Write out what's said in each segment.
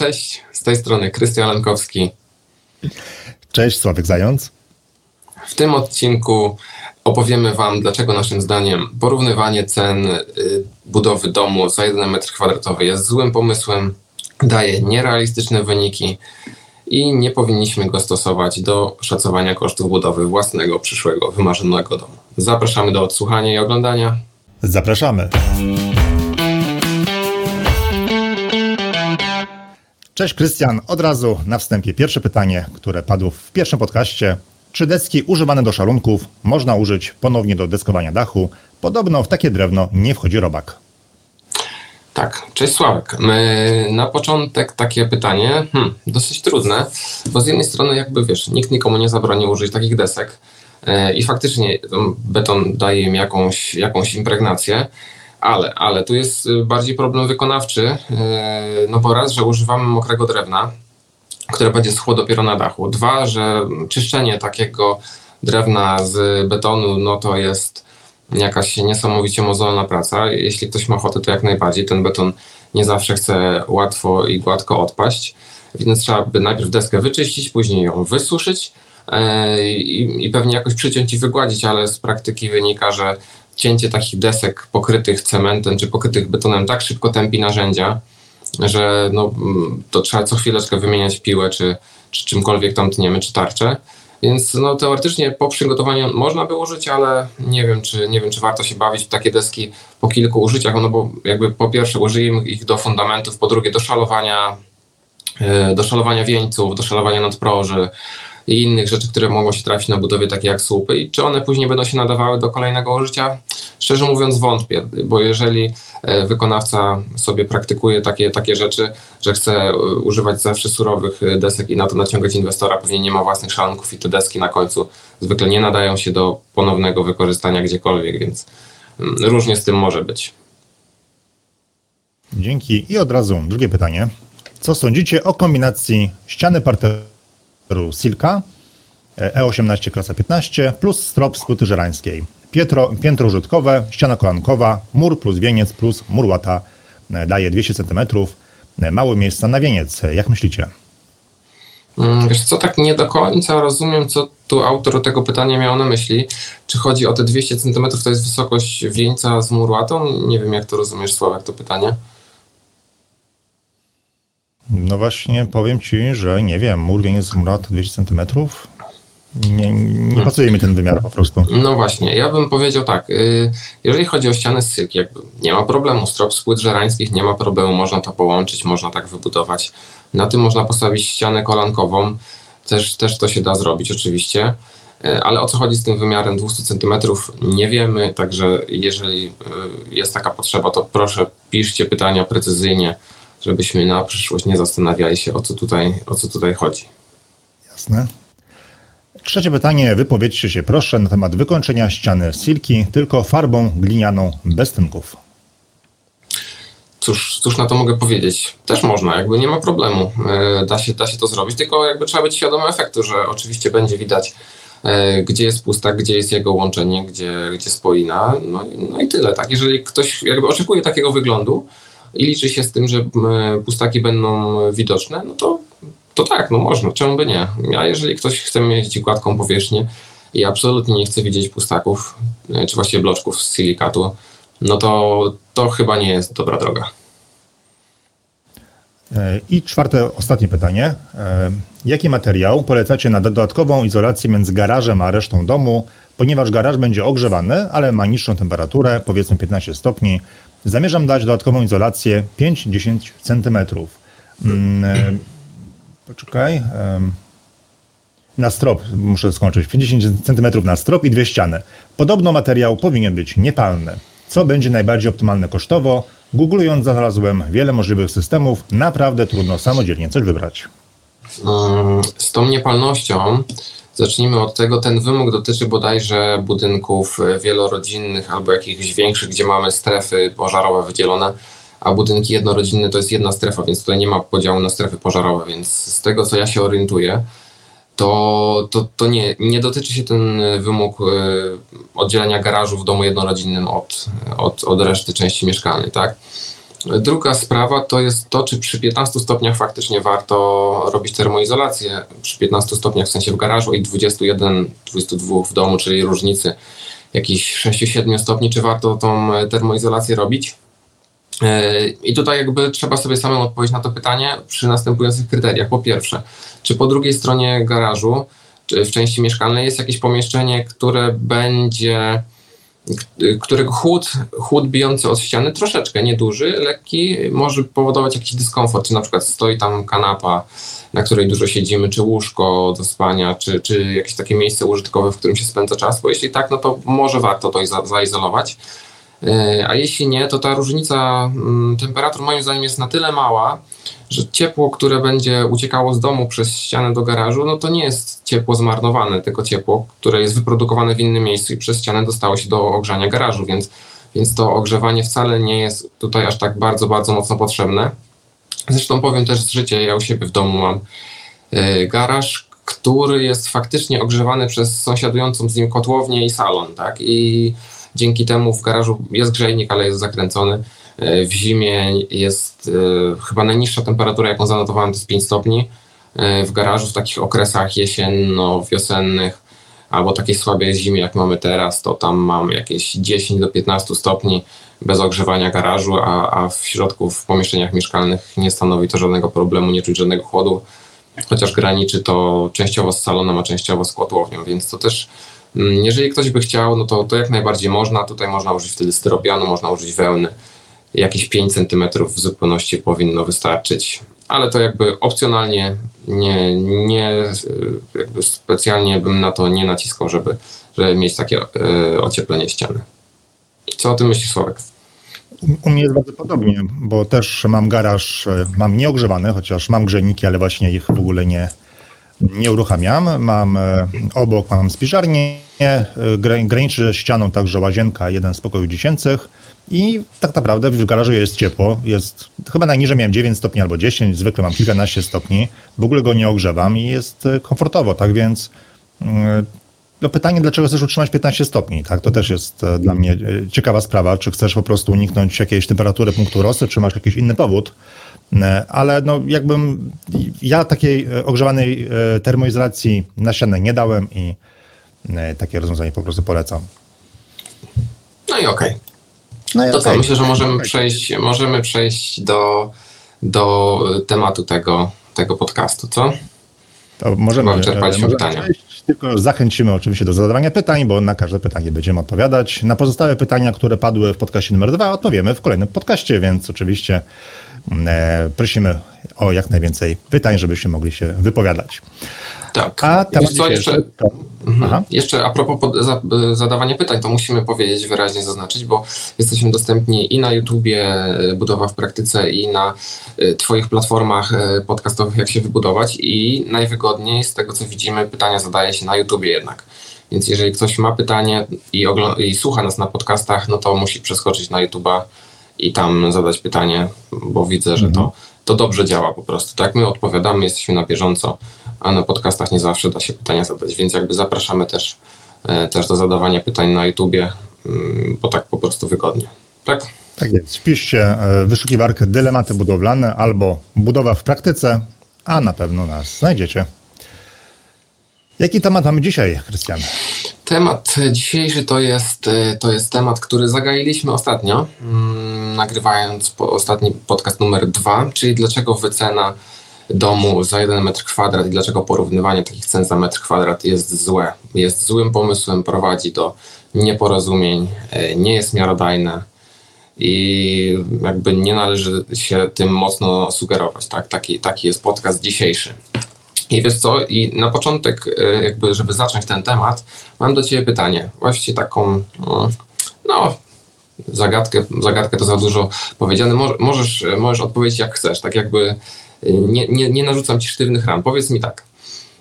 Cześć, z tej strony Krystian Lankowski. Cześć, Sławek Zając. W tym odcinku opowiemy Wam, dlaczego naszym zdaniem porównywanie cen y, budowy domu za 1 m2 jest złym pomysłem, daje nierealistyczne wyniki i nie powinniśmy go stosować do szacowania kosztów budowy własnego, przyszłego, wymarzonego domu. Zapraszamy do odsłuchania i oglądania. Zapraszamy. Cześć Krystian, od razu na wstępie pierwsze pytanie, które padło w pierwszym podcaście. Czy deski używane do szalunków można użyć ponownie do deskowania dachu? Podobno w takie drewno nie wchodzi robak. Tak, cześć Sławek. Na początek takie pytanie, hmm, dosyć trudne, bo z jednej strony jakby wiesz, nikt nikomu nie zabroni użyć takich desek e, i faktycznie beton daje im jakąś, jakąś impregnację, ale, ale tu jest y, bardziej problem wykonawczy, y, no bo raz, że używamy mokrego drewna, które będzie schło dopiero na dachu. Dwa, że czyszczenie takiego drewna z betonu, no to jest jakaś niesamowicie mozolna praca. Jeśli ktoś ma ochotę, to jak najbardziej. Ten beton nie zawsze chce łatwo i gładko odpaść, więc trzeba by najpierw deskę wyczyścić, później ją wysuszyć e, i, i pewnie jakoś przyciąć i wygładzić, ale z praktyki wynika, że cięcie takich desek pokrytych cementem czy pokrytych betonem tak szybko tępi narzędzia, że no, to trzeba co chwileczkę wymieniać piłę czy, czy czymkolwiek tam tniemy, czy tarczę. Więc no, teoretycznie po przygotowaniu można by użyć, ale nie wiem, czy, nie wiem, czy warto się bawić w takie deski po kilku użyciach, no bo jakby po pierwsze użyjemy ich do fundamentów, po drugie do szalowania, e, do szalowania wieńców, do szalowania nadproży, i innych rzeczy, które mogą się trafić na budowie, takie jak słupy. I czy one później będą się nadawały do kolejnego użycia? Szczerze mówiąc, wątpię, bo jeżeli e, wykonawca sobie praktykuje takie, takie rzeczy, że chce e, używać zawsze surowych e, desek i na to naciągać inwestora, pewnie nie ma własnych szalonków i te deski na końcu zwykle nie nadają się do ponownego wykorzystania gdziekolwiek, więc mm, różnie z tym może być. Dzięki. I od razu drugie pytanie. Co sądzicie o kombinacji ściany Silka E18 e klasa 15 plus strop z płyty żerańskiej. Piętro, piętro użytkowe, ściana kolankowa, mur plus wieniec plus mur łata e, daje 200 cm. E, Mało miejsca na wieniec. Jak myślicie? Mm, wiesz co, tak nie do końca rozumiem, co tu autor tego pytania miał na myśli. Czy chodzi o te 200 cm, to jest wysokość wieńca z murłatą? Nie wiem, jak to rozumiesz, Sławek, to pytanie. No właśnie, powiem Ci, że nie wiem, mur jest mrat 200 cm. Nie, nie pasuje mi ten wymiar po prostu. No właśnie, ja bym powiedział tak, y, jeżeli chodzi o ściany z sylki, jakby nie ma problemu, strop z płyt żerańskich nie ma problemu, można to połączyć, można tak wybudować. Na tym można postawić ścianę kolankową, też, też to się da zrobić oczywiście, y, ale o co chodzi z tym wymiarem 200 cm nie wiemy, także jeżeli y, jest taka potrzeba, to proszę piszcie pytania precyzyjnie, żebyśmy na przyszłość nie zastanawiali się, o co tutaj, o co tutaj chodzi. Jasne. Trzecie pytanie. Wypowiedzcie się proszę na temat wykończenia ściany silki tylko farbą glinianą bez tynków. Cóż, cóż na to mogę powiedzieć? Też można, jakby nie ma problemu. E, da się, da się to zrobić, tylko jakby trzeba być świadomym efektu, że oczywiście będzie widać, e, gdzie jest pustak, gdzie jest jego łączenie, gdzie, gdzie spoina. No, no i tyle. Tak? Jeżeli ktoś jakby oczekuje takiego wyglądu, i liczy się z tym, że pustaki będą widoczne, no to, to tak, no można, czemu by nie. A jeżeli ktoś chce mieć gładką powierzchnię i absolutnie nie chce widzieć pustaków, e, czy właściwie bloczków z silikatu, no to, to chyba nie jest dobra droga. E, I czwarte, ostatnie pytanie. E, jaki materiał polecacie na dodatkową izolację między garażem a resztą domu, ponieważ garaż będzie ogrzewany, ale ma niższą temperaturę, powiedzmy 15 stopni, Zamierzam dać dodatkową izolację 5-10 cm. Mm, e, poczekaj. Na strop muszę skończyć. 50 cm na strop i dwie ściany. Podobno materiał powinien być niepalny. Co będzie najbardziej optymalne kosztowo? Googlując znalazłem wiele możliwych systemów. Naprawdę trudno samodzielnie coś wybrać. Mm, z tą niepalnością Zacznijmy od tego, ten wymóg dotyczy bodajże budynków wielorodzinnych albo jakichś większych, gdzie mamy strefy pożarowe wydzielone, a budynki jednorodzinne to jest jedna strefa, więc tutaj nie ma podziału na strefy pożarowe, więc z tego co ja się orientuję, to, to, to nie, nie dotyczy się ten wymóg e, oddzielenia garażu w domu jednorodzinnym od, od, od reszty części mieszkalnej, tak? Druga sprawa to jest to, czy przy 15 stopniach faktycznie warto robić termoizolację. Przy 15 stopniach w sensie w garażu i 21, 22 w domu, czyli różnicy jakichś 6-7 stopni, czy warto tą termoizolację robić. E, I tutaj jakby trzeba sobie samemu odpowiedzieć na to pytanie przy następujących kryteriach. Po pierwsze, czy po drugiej stronie garażu, czy w części mieszkalnej jest jakieś pomieszczenie, które będzie którego chłód, chłód bijący od ściany, troszeczkę nieduży, lekki, może powodować jakiś dyskomfort, czy na przykład stoi tam kanapa, na której dużo siedzimy, czy łóżko do spania, czy, czy jakieś takie miejsce użytkowe, w którym się spędza czas, bo jeśli tak, no to może warto to za, zaizolować. E, a jeśli nie, to ta różnica mm, temperatur moim zdaniem jest na tyle mała, że ciepło, które będzie uciekało z domu przez ścianę do garażu, no to nie jest ciepło zmarnowane, tylko ciepło, które jest wyprodukowane w innym miejscu i przez ścianę dostało się do ogrzania garażu, więc, więc to ogrzewanie wcale nie jest tutaj aż tak bardzo, bardzo mocno potrzebne. Zresztą powiem też z życia, ja u siebie w domu mam e, garaż, który jest faktycznie ogrzewany przez sąsiadującą z nim kotłownię i salon, tak? I dzięki temu w garażu jest grzejnik, ale jest zakręcony w zimie jest e, chyba najniższa temperatura, jaką zanotowałem, to jest 5 stopni. E, w garażu w takich okresach jesienno-wiosennych albo takiej słabej zimie, jak mamy teraz, to tam mam jakieś 10 do 15 stopni bez ogrzewania garażu, a, a w środku, w pomieszczeniach mieszkalnych nie stanowi to żadnego problemu, nie czuć żadnego chłodu, chociaż graniczy to częściowo z salonem, a częściowo z kotłownią, więc to też mm, jeżeli ktoś by chciał, no to, to jak najbardziej można. Tutaj można użyć wtedy styropianu, można użyć wełny jakieś 5 cm w zupełności powinno wystarczyć. Ale to jakby opcjonalnie, nie, nie jakby specjalnie bym na to nie naciskał, żeby, żeby mieć takie e, ocieplenie ściany. Co o tym myślisz, Sławek? U mnie jest bardzo podobnie, bo też mam garaż, e, mam nieogrzewany, chociaż mam grzejniki, ale właśnie ich w ogóle nie, nie uruchamiam. Mam e, obok mam spiżarnię, graniczy ścianą także łazienka, jeden z pokojów dziecięcych i tak naprawdę w garażu jest ciepło. Jest chyba najniżej miałem 9 stopni albo 10, zwykle mam kilkanaście stopni. W ogóle go nie ogrzewam i jest e, komfortowo, tak więc mm, no pytanie, dlaczego chcesz utrzymać 15 stopni? Tak, to też jest e, dla mnie e, ciekawa sprawa. Czy chcesz po prostu uniknąć jakiejś temperatury punktu rosy, czy masz jakiś inny powód? Ale no jakbym, ja takiej ogrzewanej termoizolacji na ścianę nie dałem i takie rozwiązanie po prostu polecam. No i okej. Okay. No to okay. co, myślę, że możemy przejść, możemy przejść do, do tematu tego, tego podcastu, co? To możemy, wyczerpaliśmy możemy pytania. Przejść, tylko zachęcimy oczywiście do zadawania pytań, bo na każde pytanie będziemy odpowiadać. Na pozostałe pytania, które padły w podcaście numer dwa, odpowiemy w kolejnym podcaście, więc oczywiście e, prosimy o jak najwięcej pytań, żebyście mogli się wypowiadać. Tak. A temat co, jeszcze, mhm. jeszcze a propos pod, za, zadawania pytań, to musimy powiedzieć, wyraźnie zaznaczyć, bo jesteśmy dostępni i na YouTubie e, Budowa w Praktyce i na e, Twoich platformach e, podcastowych, jak się wybudować i najwygodniej z tego, co widzimy, pytania zadaje się na YouTubie jednak. Więc jeżeli ktoś ma pytanie i, i słucha nas na podcastach, no to musi przeskoczyć na YouTube'a i tam zadać pytanie, bo widzę, że to, mhm. to dobrze działa po prostu. Tak, my odpowiadamy, jesteśmy na bieżąco a na podcastach nie zawsze da się pytania zadać, więc jakby zapraszamy też, e, też do zadawania pytań na YouTubie, mm, bo tak po prostu wygodnie. Tak? Tak jest. Wpiszcie e, wyszukiwarkę dylematy budowlane albo budowa w praktyce, a na pewno nas znajdziecie. Jaki temat mamy dzisiaj, Krystian? Temat dzisiejszy to jest, e, to jest temat, który zagailiśmy ostatnio, mm, nagrywając ostatni podcast numer dwa, czyli dlaczego wycena domu za jeden metr kwadrat i dlaczego porównywanie takich cen za metr kwadrat jest złe. Jest złym pomysłem, prowadzi do nieporozumień, e, nie jest miarodajne i jakby nie należy się tym mocno sugerować. Tak? Taki, taki jest podcast dzisiejszy. I wiesz co, i na początek, e, jakby, żeby zacząć ten temat, mam do Ciebie pytanie. Właściwie taką, no, no zagadkę, zagadkę to za dużo powiedziane. Możesz, możesz odpowiedzieć jak chcesz, tak jakby nie, nie, nie narzucam ci sztywnych ram. Powiedz mi tak.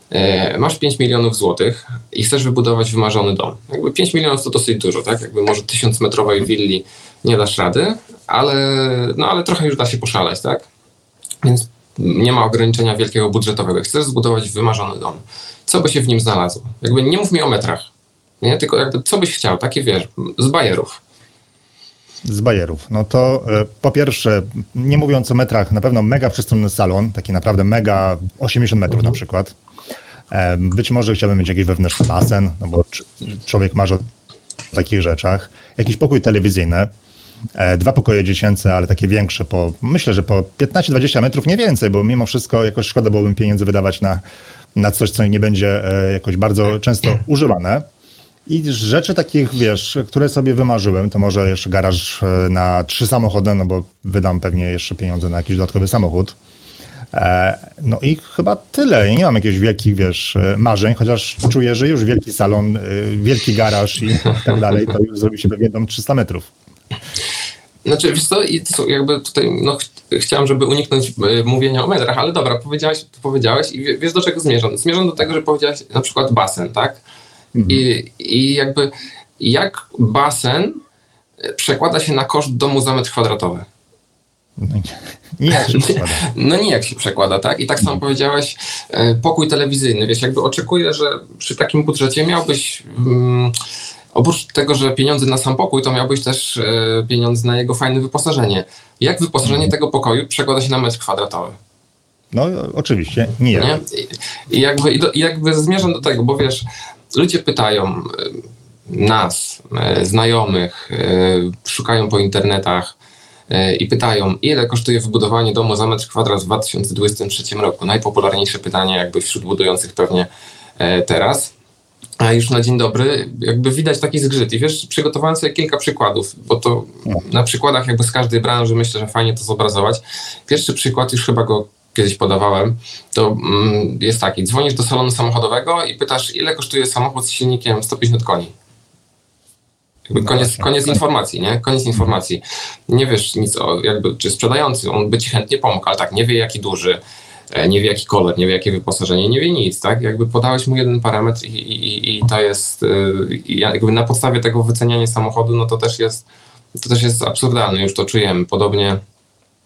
E, masz 5 milionów złotych i chcesz wybudować wymarzony dom. Jakby 5 milionów to dosyć dużo, tak? Jakby może 1000 metrowej willi nie dasz rady, ale, no, ale trochę już da się poszaleć, tak? Więc nie ma ograniczenia wielkiego budżetowego. Chcesz zbudować wymarzony dom. Co by się w nim znalazło? Jakby nie mów mi o metrach, nie? Tylko jakby co byś chciał, takie wiesz, z bajerów. Z bajerów. No to e, po pierwsze, nie mówiąc o metrach, na pewno mega przestronny salon, taki naprawdę mega 80 metrów na przykład. E, być może chciałbym mieć jakiś wewnętrzny basen, no bo człowiek marzy o takich rzeczach. Jakiś pokój telewizyjny. E, dwa pokoje dziecięce, ale takie większe, po, myślę, że po 15-20 metrów, nie więcej, bo mimo wszystko jakoś szkoda byłoby pieniędzy wydawać na, na coś, co nie będzie jakoś bardzo często używane. I rzeczy takich, wiesz, które sobie wymarzyłem, to może jeszcze garaż e, na trzy samochody, no bo wydam pewnie jeszcze pieniądze na jakiś dodatkowy samochód. E, no i chyba tyle. Nie mam jakichś wielkich, wiesz, e, marzeń, chociaż czuję, że już wielki salon, wielki garaż i tak dalej, to już zrobi się pewnie dom 300 metrów. Znaczy, wiesz co, i jakby tutaj, no, ch chciałem, żeby uniknąć mówienia o metrach, ale dobra, powiedziałeś, to powiedziałeś i wiesz do czego zmierzam? Zmierzam do tego, że powiedziałeś na przykład basen, tak? Mhm. I, I jakby jak basen przekłada się na koszt domu za metr kwadratowy? No nie, jak się przekłada. No nie jak się przekłada, tak? I tak samo powiedziałeś, e, pokój telewizyjny. Wiesz, jakby oczekuję, że przy takim budżecie miałbyś... Um, oprócz tego, że pieniądze na sam pokój, to miałbyś też e, pieniądze na jego fajne wyposażenie. Jak wyposażenie mhm. tego pokoju przekłada się na metr kwadratowy? No oczywiście, nie. nie? I, i jakby, i, do, I jakby zmierzam do tego, bo wiesz, ludzie pytają e, nas, e, znajomych, e, szukają po internetach i pytają, ile kosztuje wybudowanie domu za metr kwadrat w 2023 roku. Najpopularniejsze pytanie jakby wśród budujących pewnie teraz. A już na dzień dobry jakby widać taki zgrzyt. I wiesz, przygotowałem sobie kilka przykładów, bo to na przykładach jakby z każdej branży myślę, że fajnie to zobrazować. Pierwszy przykład, już chyba go kiedyś podawałem, to mm, jest taki, dzwonisz do salonu samochodowego i pytasz, ile kosztuje samochód z silnikiem 150 koni. Jakby koniec, koniec informacji, nie? Koniec informacji. Nie wiesz nic o, jakby, czy sprzedający, on by ci chętnie pomógł, ale tak, nie wie jaki duży, e, nie wie jaki kolor, nie wie jakie wyposażenie, nie wie nic, tak? Jakby podałeś mu jeden parametr i, i, i to jest, y, jakby na podstawie tego wyceniania samochodu, no to też jest, to też jest absurdalne, już to czujemy. Podobnie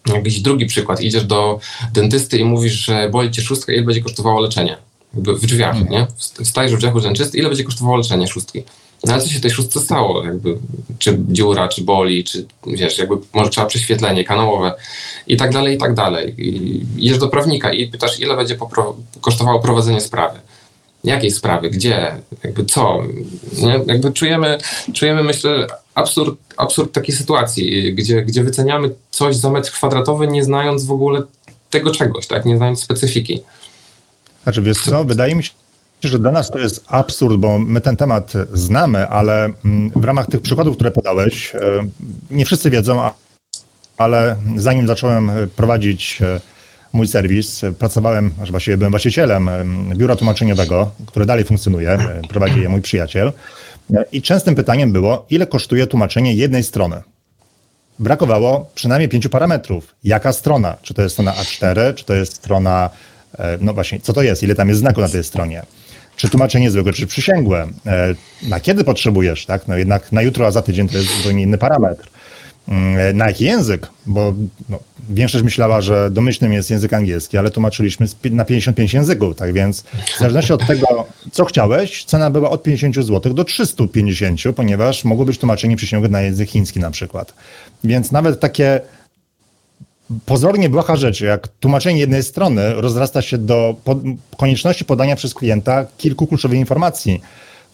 Jakiś drugi przykład. Idziesz do dentysty i mówisz, że boli cię szóstka, ile będzie kosztowało leczenie? Jakby w drzwiach, mm. nie? Stajesz w drzwiach u dentysty, ile będzie kosztowało leczenie szóstki? No ale co się tej szóstce stało? Jakby, czy dziura, czy boli, czy wiesz, jakby może trzeba prześwietlenie kanałowe i tak dalej, i tak dalej. I idziesz do prawnika i pytasz, ile będzie popro kosztowało prowadzenie sprawy. Jakiej sprawy? Gdzie? Jakby co? Nie? Jakby czujemy, czujemy, myślę, absurd, absurd takiej sytuacji, gdzie, gdzie wyceniamy coś za metr kwadratowy, nie znając w ogóle tego czegoś, tak? Nie znając specyfiki. Znaczy, wiesz co, wydaje mi się, że dla nas to jest absurd, bo my ten temat znamy, ale mm, w ramach tych przykładów, które podałeś, e, nie wszyscy wiedzą, ale zanim zacząłem prowadzić e, mój serwis. Pracowałem, aż właściwie byłem właścicielem biura tłumaczeniowego, które dalej funkcjonuje, prowadzi je mój przyjaciel. I częstym pytaniem było, ile kosztuje tłumaczenie jednej strony? Brakowało przynajmniej pięciu parametrów. Jaka strona? Czy to jest strona A4, czy to jest strona, e, no właśnie, co to jest, ile tam jest znaku na tej stronie? Czy tłumaczenie zwykłe, czy przysięgłe? E, na kiedy potrzebujesz, tak? No jednak na jutro, a za tydzień to jest zupełnie inny parametr. Mm, na jaki język? Bo no, większość myślała, że domyślnym jest język angielski, ale tłumaczyliśmy na 55 języków, tak więc w zależności od tego, co chciałeś, cena była od 50 zł do 350, ponieważ mogło być tłumaczenie przysięgłe na język chiński na przykład. Więc nawet takie pozornie błaha rzeczy, jak tłumaczenie jednej strony rozrasta się do konieczności podania przez klienta kilku kluczowych informacji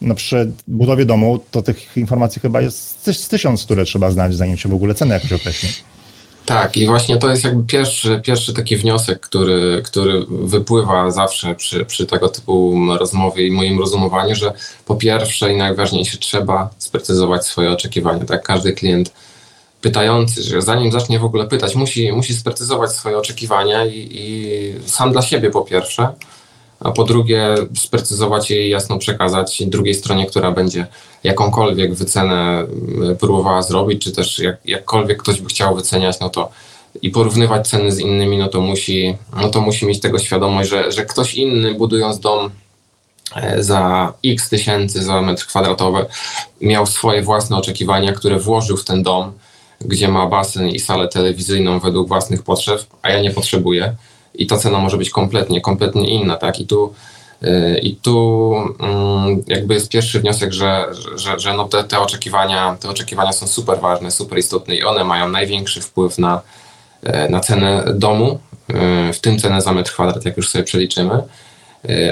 no przy budowie domu to tych informacji chyba jest z tysiąc, które trzeba znać, zanim się w ogóle ceny jakoś określi. Tak, i właśnie to jest jakby pierwszy, pierwszy taki wniosek, który, który wypływa zawsze przy, przy tego typu rozmowie i moim rozumowaniu, że po pierwsze i najważniejsze trzeba sprecyzować swoje oczekiwania. Tak, każdy klient pytający, że zanim zacznie w ogóle pytać, musi, musi sprecyzować swoje oczekiwania i, i sam dla siebie po pierwsze, a po drugie sprecyzować je i jasno przekazać drugiej stronie, która będzie jakąkolwiek wycenę e, próbowała zrobić, czy też jak, jakkolwiek ktoś by chciał wyceniać, no to i porównywać ceny z innymi, no to musi, no to musi mieć tego świadomość, że, że ktoś inny budując dom e, za x tysięcy za metr kwadratowy miał swoje własne oczekiwania, które włożył w ten dom, gdzie ma basen i salę telewizyjną według własnych potrzeb, a ja nie potrzebuję i ta cena może być kompletnie, kompletnie inna, tak? I tu I tu mm, jakby jest pierwszy wniosek, że, że, że no te, te, oczekiwania, te oczekiwania są super ważne, super istotne i one mają największy wpływ na, na cenę domu, w tym cenę za metr kwadrat, jak już sobie przeliczymy,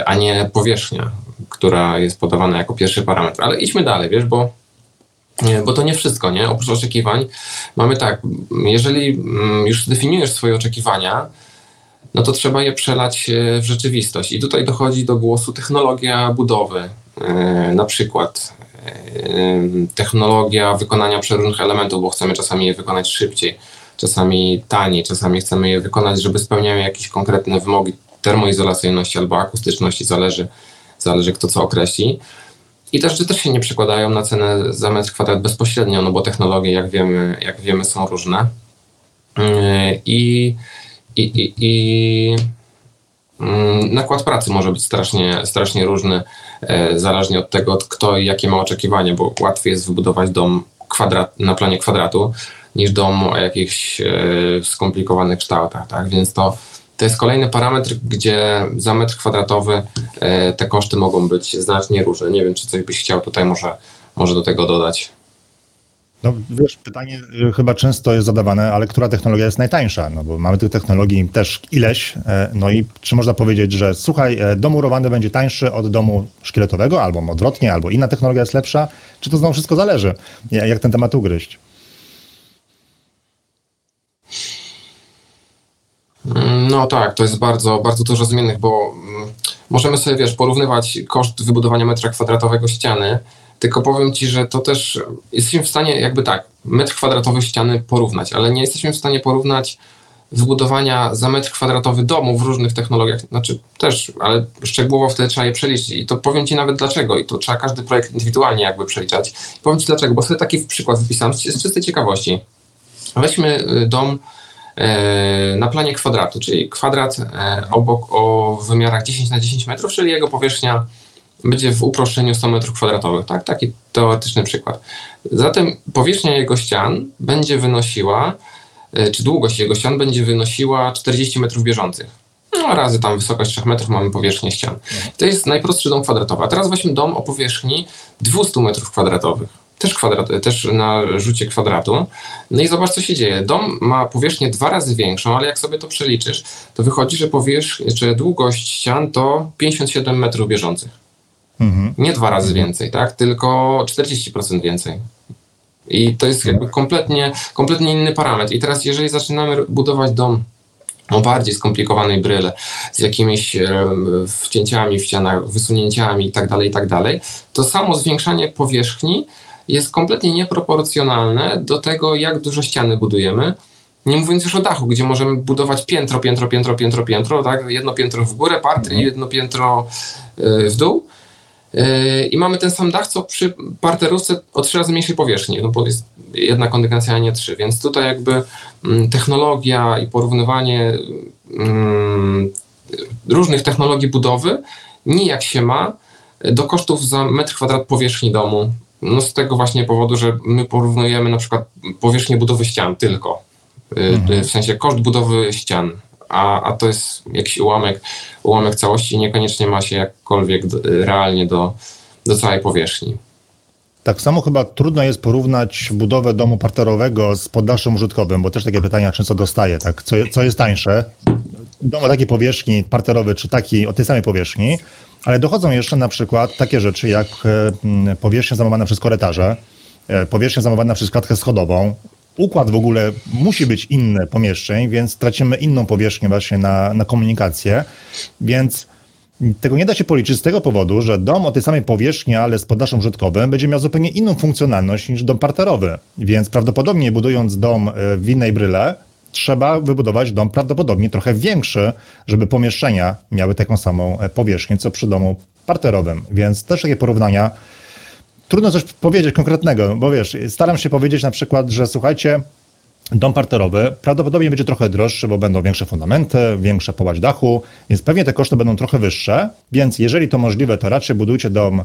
a nie powierzchnia, która jest podawana jako pierwszy parametr. Ale idźmy dalej, wiesz, bo bo to nie wszystko, nie? Oprócz oczekiwań mamy tak, jeżeli mm, już zdefiniujesz swoje oczekiwania, no to trzeba je przelać e, w rzeczywistość. I tutaj dochodzi do głosu technologia budowy, e, na przykład e, technologia wykonania przeróżnych elementów, bo chcemy czasami je wykonać szybciej, czasami taniej, czasami chcemy je wykonać, żeby spełniały jakieś konkretne wymogi termoizolacyjności albo akustyczności, zależy, zależy kto co określi. I te rzeczy też się nie przekładają na cenę za metr kwadrat bezpośrednio, no bo technologie, jak wiemy, jak wiemy są różne. I, i, i, i mm, nakład pracy może być strasznie, strasznie różny, e, zależnie od tego, kto i jakie ma oczekiwanie, bo łatwiej jest wybudować dom kwadrat, na planie kwadratu niż dom o jakichś e, skomplikowanych kształtach, tak? Więc to, to jest kolejny parametr, gdzie za metr kwadratowy e, te koszty mogą być znacznie różne. Nie wiem, czy coś byś chciał tutaj może, może do tego dodać. No wiesz, pytanie y, chyba często jest zadawane, ale która technologia jest najtańsza? No bo mamy tych technologii też ileś, e, no i czy można powiedzieć, że słuchaj, e, dom murowany będzie tańszy od domu szkieletowego, albo odwrotnie, albo inna technologia jest lepsza? Czy to znowu wszystko zależy? Jak ten temat ugryźć? No tak, to jest bardzo, bardzo dużo zmiennych, bo mm, możemy sobie, wiesz, porównywać koszt wybudowania metra kwadratowego ściany, tylko powiem Ci, że to też jesteśmy w stanie jakby tak, metr kwadratowy ściany porównać, ale nie jesteśmy w stanie porównać wybudowania za metr kwadratowy domu w różnych technologiach, znaczy też, ale szczegółowo wtedy trzeba je przeliczyć i to powiem Ci nawet dlaczego i to trzeba każdy projekt indywidualnie jakby przeliczać. Powiem Ci dlaczego, bo sobie taki przykład wypisałem z czystej ciekawości. Weźmy y, dom e, na planie kwadratu, czyli kwadrat e, obok o wymiarach 10 na 10 metrów, czyli jego powierzchnia będzie w uproszczeniu 100 m2, tak? Taki teoretyczny przykład. Zatem powierzchnia jego ścian będzie wynosiła, e, czy długość jego ścian będzie wynosiła 40 metrów bieżących. No, razy tam wysokość 3 metrów mamy powierzchnię ścian. To jest najprostszy dom kwadratowy. A teraz weźmy dom o powierzchni 200 metrów kwadratowych. Też, kwadrat, też na rzucie kwadratu. No i zobacz, co się dzieje. Dom ma powierzchnię dwa razy większą, ale jak sobie to przeliczysz, to wychodzi, że powierzchnia, że długość ścian to 57 metrów bieżących. Mhm. Nie dwa razy więcej, tak? Tylko 40% więcej. I to jest jakby kompletnie, kompletnie inny parametr. I teraz, jeżeli zaczynamy budować dom o bardziej skomplikowanej bryle, z jakimiś wcięciami w ścianach, wysunięciami itd., tak itd., tak to samo zwiększanie powierzchni jest kompletnie nieproporcjonalne do tego, jak duże ściany budujemy. Nie mówiąc już o dachu, gdzie możemy budować piętro, piętro, piętro, piętro, piętro, tak? Jedno piętro w górę, part i mhm. jedno piętro e, w dół I mamy ten sam dach, co przy parterówce o trzy razy mniejszej powierzchni, no bo jest jedna kondygnacja, a nie trzy. Więc tutaj jakby mm, technologia i porównywanie mm, różnych technologii budowy nijak się ma do kosztów za metr kwadrat powierzchni domu. No z tego właśnie powodu, że my porównujemy na przykład powierzchnię budowy ścian tylko. Yy, mhm. W sensie koszt budowy ścian a, a to jest jakiś ułamek, ułamek całości, niekoniecznie ma się jakkolwiek realnie do, do całej powierzchni. Tak samo chyba trudno jest porównać budowę domu parterowego z poddaszem użytkowym, bo też takie pytania często dostaję, tak? Co, co jest tańsze? Dom o takiej powierzchni, parterowy, czy taki o tej samej powierzchni, ale dochodzą jeszcze na przykład takie rzeczy jak e, powierzchnia zajmowana przez korytarze, e, powierzchnia zajmowana przez klatkę schodową, układ w ogóle musi być inny pomieszczeń, więc tracimy inną powierzchnię właśnie na, na komunikację, więc tego nie da się policzyć z tego powodu, że dom o tej samej powierzchni, ale z poddaszem użytkowym będzie miał zupełnie inną funkcjonalność niż dom parterowy, więc prawdopodobnie budując dom e, w innej bryle, trzeba wybudować dom prawdopodobnie trochę większy, żeby pomieszczenia miały taką samą e, powierzchnię, co przy domu parterowym, więc też takie porównania trudno coś powiedzieć konkretnego, bo wiesz, staram się powiedzieć na przykład, że słuchajcie, dom parterowy prawdopodobnie będzie trochę droższy, bo będą większe fundamenty, większa połać dachu, więc pewnie te koszty będą trochę wyższe, więc jeżeli to możliwe, to raczej budujcie dom,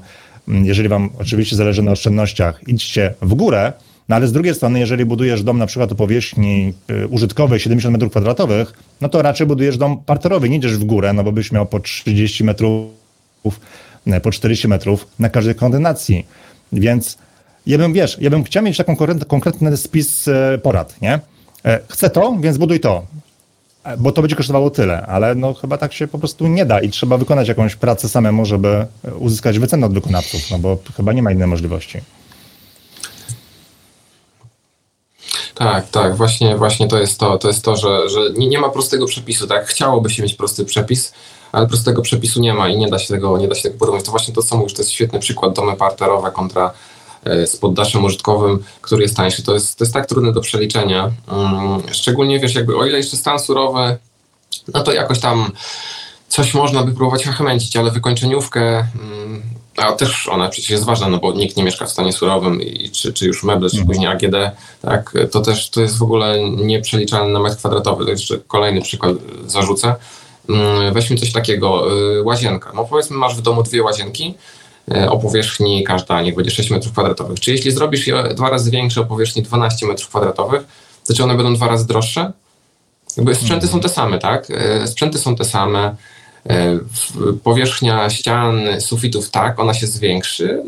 mm, jeżeli wam oczywiście zależy na oszczędnościach, idźcie w górę, no ale z drugiej strony, jeżeli budujesz dom na przykład o powierzchni y, użytkowej 70 m2, no to raczej budujesz dom parterowy, nie idziesz w górę, no bo byś miał po 30 metrów po 40 metrów na każdej kondynacji. Więc ja bym, wiesz, ja bym chciał mieć taką konkretny spis porad, nie? Chcę to, więc buduj to bo to będzie kosztowało tyle, ale no chyba tak się po prostu nie da i trzeba wykonać jakąś pracę samemu, żeby uzyskać wycenę od wykonawców, no bo chyba nie ma innej możliwości. Tak, tak, właśnie, właśnie to jest to, to jest to, że, że nie, nie ma prostego przepisu, tak? Chciałoby się mieć prosty przepis, ale prostego przepisu nie ma i nie da się tego, nie da się tego budować. To właśnie to, co mówisz, to jest świetny przykład domy parterowe kontra E, z poddaszem użytkowym, który jest tańszy. To jest, to jest tak trudne do przeliczenia. Mm, szczególnie wiesz, jakby o ile jeszcze stan surowy, no to jakoś tam coś można by próbować achmęcić, ale wykończeniówkę, mm, a też ona przecież jest ważna, no bo nikt nie mieszka w stanie surowym i czy, czy już meble, czy mhm. później AGD, tak, to też to jest w ogóle nieprzeliczalne na metr kwadratowy. To jeszcze kolejny przykład zarzucę. Mm, weźmy coś takiego, y, łazienka. No powiedzmy masz w domu dwie łazienki, E, o powierzchni każda niech będzie 6 m2. Czy jeśli zrobisz je dwa razy większe o powierzchni 12 m2, to czy one będą dwa razy droższe? Jakby sprzęty są te same, tak? E, sprzęty są te same. Powierzchnia ścian, sufitów, tak, ona się zwiększy,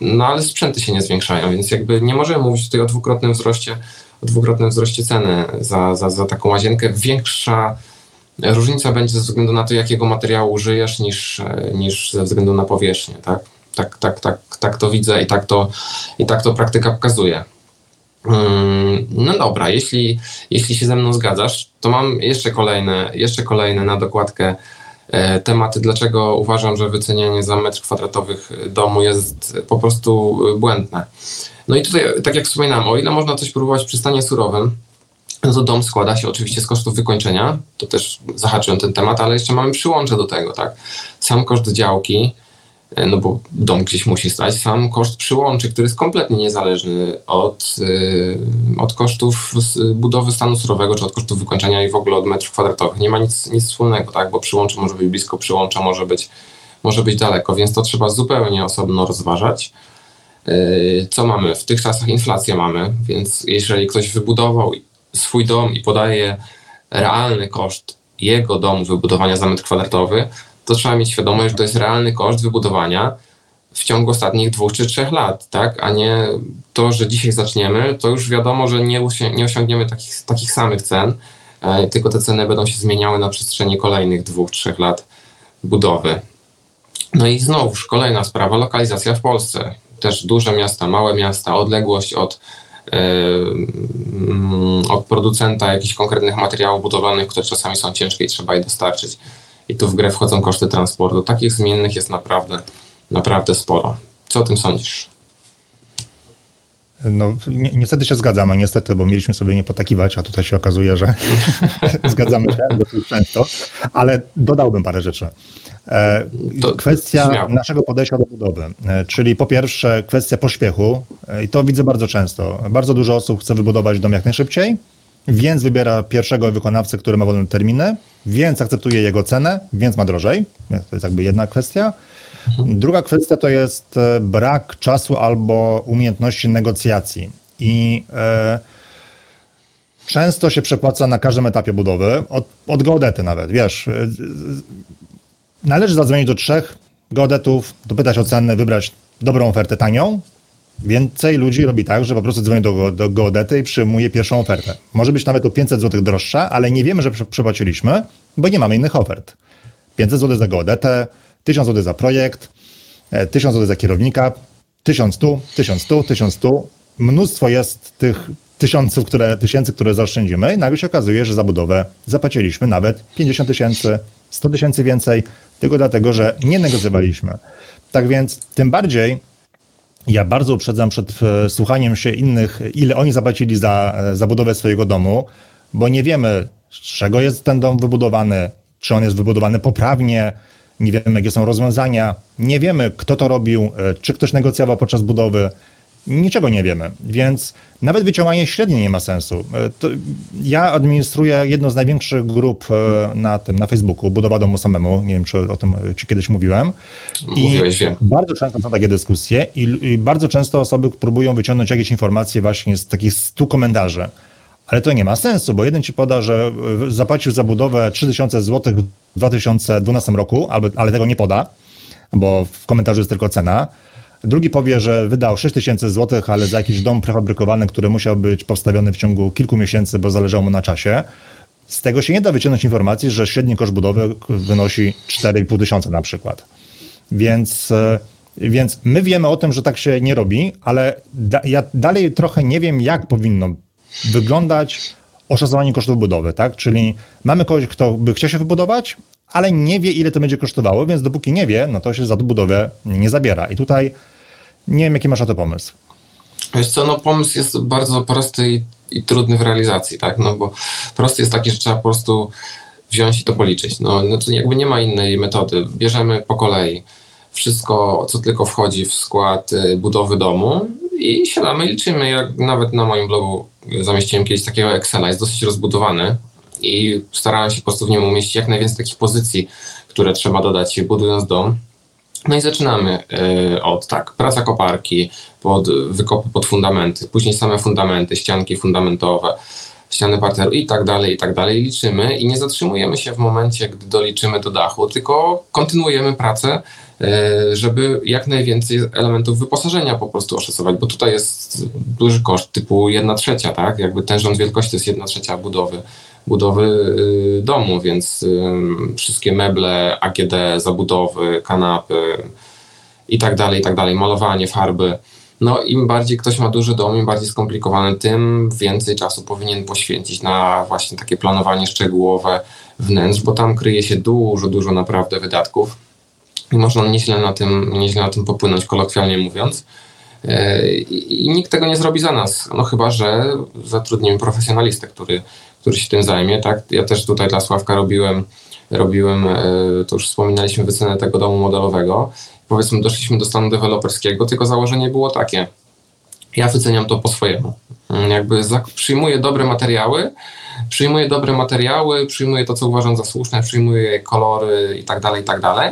no ale sprzęty się nie zwiększają, więc jakby nie możemy mówić tutaj o dwukrotnym wzroście, o dwukrotnym wzroście ceny za, za, za taką łazienkę. Większa różnica będzie ze względu na to, jakiego materiału użyjesz, niż, niż ze względu na powierzchnię, tak? tak, tak, tak, tak to widzę i tak to, i tak to praktyka pokazuje. Mm, no dobra, jeśli, jeśli się ze mną zgadzasz, to mam jeszcze kolejne, jeszcze kolejne na dokładkę e, tematy, dlaczego uważam, że wycenianie za metr kwadratowych domu jest po prostu błędne. No i tutaj, tak jak wspominałem, o ile można coś próbować przy stanie surowym, no to dom składa się oczywiście z kosztów wykończenia, to też zahaczyłem ten temat, ale jeszcze mamy przyłącze do tego, tak? Sam koszt działki, E, no bo dom gdzieś musi stać, sam koszt przyłączy, który jest kompletnie niezależny od, yy, od kosztów budowy stanu surowego, czy od kosztów wykończenia i w ogóle od metrów kwadratowych. Nie ma nic, nic wspólnego, tak, bo przyłącze może być blisko, przyłącza może być, może być daleko, więc to trzeba zupełnie osobno rozważać. Co mamy? W tych czasach inflację mamy, więc jeżeli ktoś wybudował swój dom i podaje realny koszt jego domu wybudowania za metr kwadratowy, to trzeba mieć świadomość, że to jest realny koszt wybudowania w ciągu ostatnich dwóch czy trzech lat, tak? A nie to, że dzisiaj zaczniemy, to już wiadomo, że nie, nie osiągniemy takich, takich samych cen, e, tylko te ceny będą się zmieniały na przestrzeni kolejnych dwóch, trzech lat budowy. No i znowuż kolejna sprawa, lokalizacja w Polsce. Też duże miasta, małe miasta, odległość od, od producenta jakichś konkretnych materiałów budowlanych, które czasami są ciężkie i trzeba je dostarczyć i tu w grę wchodzą koszty transportu. Takich zmiennych jest naprawdę, naprawdę sporo. Co o tym sądzisz? No, ni niestety się zgadzamy, niestety, bo mieliśmy sobie nie potakiwać, a tutaj się okazuje, że zgadzamy się dosyć często, ale dodałbym parę rzeczy. E, kwestia śmiało. naszego podejścia do budowy, e, czyli po pierwsze kwestia pośpiechu e, i to widzę bardzo często. Bardzo dużo osób chce wybudować dom jak najszybciej, więc wybiera pierwszego wykonawcę, który ma wolne terminy, więc akceptuje jego cenę, więc ma drożej. To jest jakby jedna kwestia. Druga kwestia to jest e, brak czasu albo umiejętności negocjacji. I e, często się przepłaca na każdym etapie budowy, od, od geodety nawet, wiesz. E, należy zadzwonić do trzech geodetów, dopytać o cenę, wybrać dobrą ofertę tanią, Więcej ludzi robi tak, że po prostu dzwoni do, do geodety i przyjmuje pierwszą ofertę. Może być nawet o 500 zł droższa, ale nie wiemy, że przepłaciliśmy, bo nie mamy innych ofert. 500 zł za geodetę, 1000 zł za projekt, 1000 e, zł za kierownika, 1000 tu, 1000 tu, 1000 tu. Mnóstwo jest tych tysiąców, które, tysięcy, które zaoszczędzimy i nagle się okazuje, że za budowę zapłaciliśmy nawet 50 tysięcy, 100 tysięcy więcej, tylko dlatego, że nie negocjowaliśmy. Tak więc tym bardziej ja bardzo uprzedzam przed e, słuchaniem się innych, ile oni zapłacili za e, zabudowę swojego domu, bo nie wiemy, z czego jest ten dom wybudowany, czy on jest wybudowany poprawnie, nie wiemy, jakie są rozwiązania, nie wiemy, kto to robił, e, czy ktoś negocjował podczas budowy niczego nie wiemy, więc nawet wyciąganie średniej nie ma sensu. E, to ja administruję jedną z największych grup e, na tym, na Facebooku, Budowa domu samemu, nie wiem, czy o tym ci kiedyś mówiłem. Mówiłeś, I wiem. bardzo często są takie dyskusje i, i bardzo często osoby próbują wyciągnąć jakieś informacje właśnie z takich stu komentarzy. Ale to nie ma sensu, bo jeden ci poda, że zapłacił za budowę 3000 zł w 2012 roku, ale tego nie poda bo w komentarzu jest tylko cena. Drugi powie, że wydał 6 tysięcy złotych, ale za jakiś dom prefabrykowany, który musiał być postawiony w ciągu kilku miesięcy, bo zależało mu na czasie. Z tego się nie da wyciągnąć informacji, że średni koszt budowy wynosi 4,5 tysiąca na przykład. Więc, e, więc my wiemy o tym, że tak się nie robi, ale da, ja dalej trochę nie wiem, jak powinno wyglądać oszacowanie kosztów budowy, tak? Czyli mamy kogoś, kto by chciał się wybudować, ale nie wie, ile to będzie kosztowało, więc dopóki nie wie, no to się za budowę nie zabiera. I tutaj nie wiem, jaki masz na to pomysł. Wiesz co, no pomysł jest bardzo prosty i, i, trudny w realizacji, tak? No bo prosty jest taki, że trzeba po prostu wziąć i to policzyć. No, znaczy jakby nie ma innej metody. Bierzemy po kolei wszystko, co tylko wchodzi w skład y, budowy domu i siadamy i liczymy. Jak nawet na moim blogu zamieściłem kiedyś takiego Excela, jest dosyć rozbudowany i starałem się po prostu w nim umieścić jak najwięcej takich pozycji, które trzeba dodać budując dom. No i zaczynamy y, od tak, praca koparki, pod wykopy pod fundamenty, później same fundamenty, ścianki fundamentowe, ściany parteru i tak dalej, i tak dalej. Liczymy i nie zatrzymujemy się w momencie, gdy doliczymy do dachu, tylko kontynuujemy pracę, y, żeby jak najwięcej elementów wyposażenia po prostu oszacować, bo tutaj jest duży koszt typu 1 trzecia, tak? Jakby ten rząd wielkości to jest 1 trzecia budowy budowy y, domu, więc y, wszystkie meble, AGD, zabudowy, kanapy i tak dalej, i tak dalej, malowanie, farby. No im bardziej ktoś ma duży dom, im bardziej skomplikowany, tym więcej czasu powinien poświęcić na właśnie takie planowanie szczegółowe wnętrz, bo tam kryje się dużo, dużo naprawdę wydatków i można nieźle na tym, nieźle na tym popłynąć, kolokwialnie mówiąc. E, I nikt tego nie zrobi za nas, no chyba, że zatrudnimy profesjonalistę, który który się tym zajmie, tak? Ja też tutaj dla Sławka robiłem, robiłem, e, to już wspominaliśmy, wycenę tego domu modelowego. Powiedzmy, doszliśmy do stanu deweloperskiego, tylko założenie było takie. Ja wyceniam to po swojemu. Mm, jakby przyjmuję dobre materiały, przyjmuję dobre materiały, przyjmuję to, co uważam za słuszne, przyjmuję kolory i tak dalej, i tak dalej.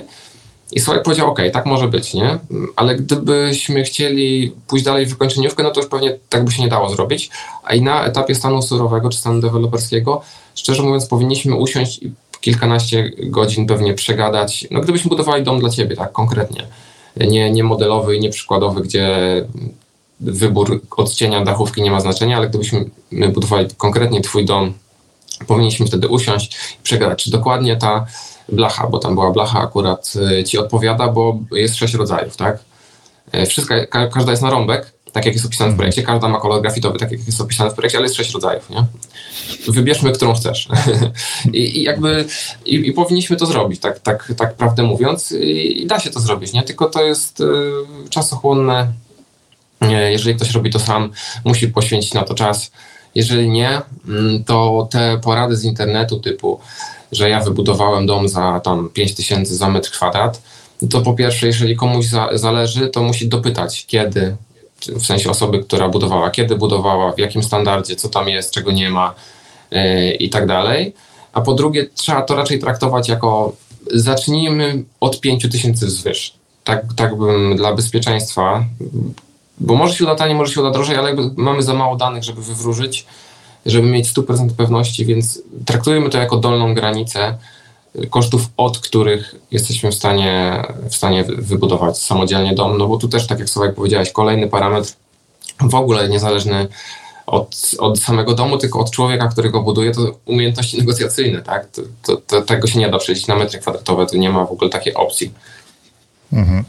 I Sławek powiedział, ok, tak może być, nie? Ale gdybyśmy chcieli pójść dalej w wykończeniówkę, no to już pewnie tak by się nie dało zrobić. A i na etapie stanu surowego czy stanu deweloperskiego, szczerze mówiąc, powinniśmy usiąść i kilkanaście godzin pewnie przegadać. No gdybyśmy budowali dom dla ciebie, tak konkretnie. Nie, nie modelowy nie przykładowy, gdzie wybór odcienia dachówki nie ma znaczenia, ale gdybyśmy budowali konkretnie twój dom, powinniśmy wtedy usiąść i przegadać, czy dokładnie ta blacha, bo tam była blacha akurat y, ci odpowiada, bo jest sześć rodzajów, tak? Y, wszystka, ka, każda jest na rąbek, tak jak jest opisane w projekcie, każda ma kolor grafitowy, tak jak jest opisane w projekcie, ale jest sześć rodzajów, nie? Wybierzmy, którą chcesz. I, I, jakby i, i, powinniśmy to zrobić, tak, tak, tak prawdę mówiąc. I, I, da się to zrobić, nie? Tylko to jest y, czasochłonne. Jeżeli ktoś robi to sam, musi poświęcić na to czas. Jeżeli nie, mm, to te porady z internetu typu że ja wybudowałem dom za tam 5 tysięcy za metr kwadrat, to po pierwsze, jeżeli komuś za, zależy, to musi dopytać, kiedy, w sensie osoby, która budowała, kiedy budowała, w jakim standardzie, co tam jest, czego nie ma yy, i tak dalej. A po drugie, trzeba to raczej traktować jako zacznijmy od 5 tysięcy wzwyż. Tak, tak bym dla bezpieczeństwa, bo może się uda taniej, może się uda drożej, ale mamy za mało danych, żeby wywróżyć, żeby mieć 100% pewności, więc traktujemy to jako dolną granicę kosztów, od których jesteśmy w stanie, w stanie wybudować samodzielnie dom, no bo tu też, tak jak sobie powiedziałeś, kolejny parametr w ogóle niezależny od, od samego domu, tylko od człowieka, który go buduje, to umiejętności negocjacyjne, tak? To, to, to, tego się nie da przejść na metry kwadratowe, tu nie ma w ogóle takiej opcji. Mhm.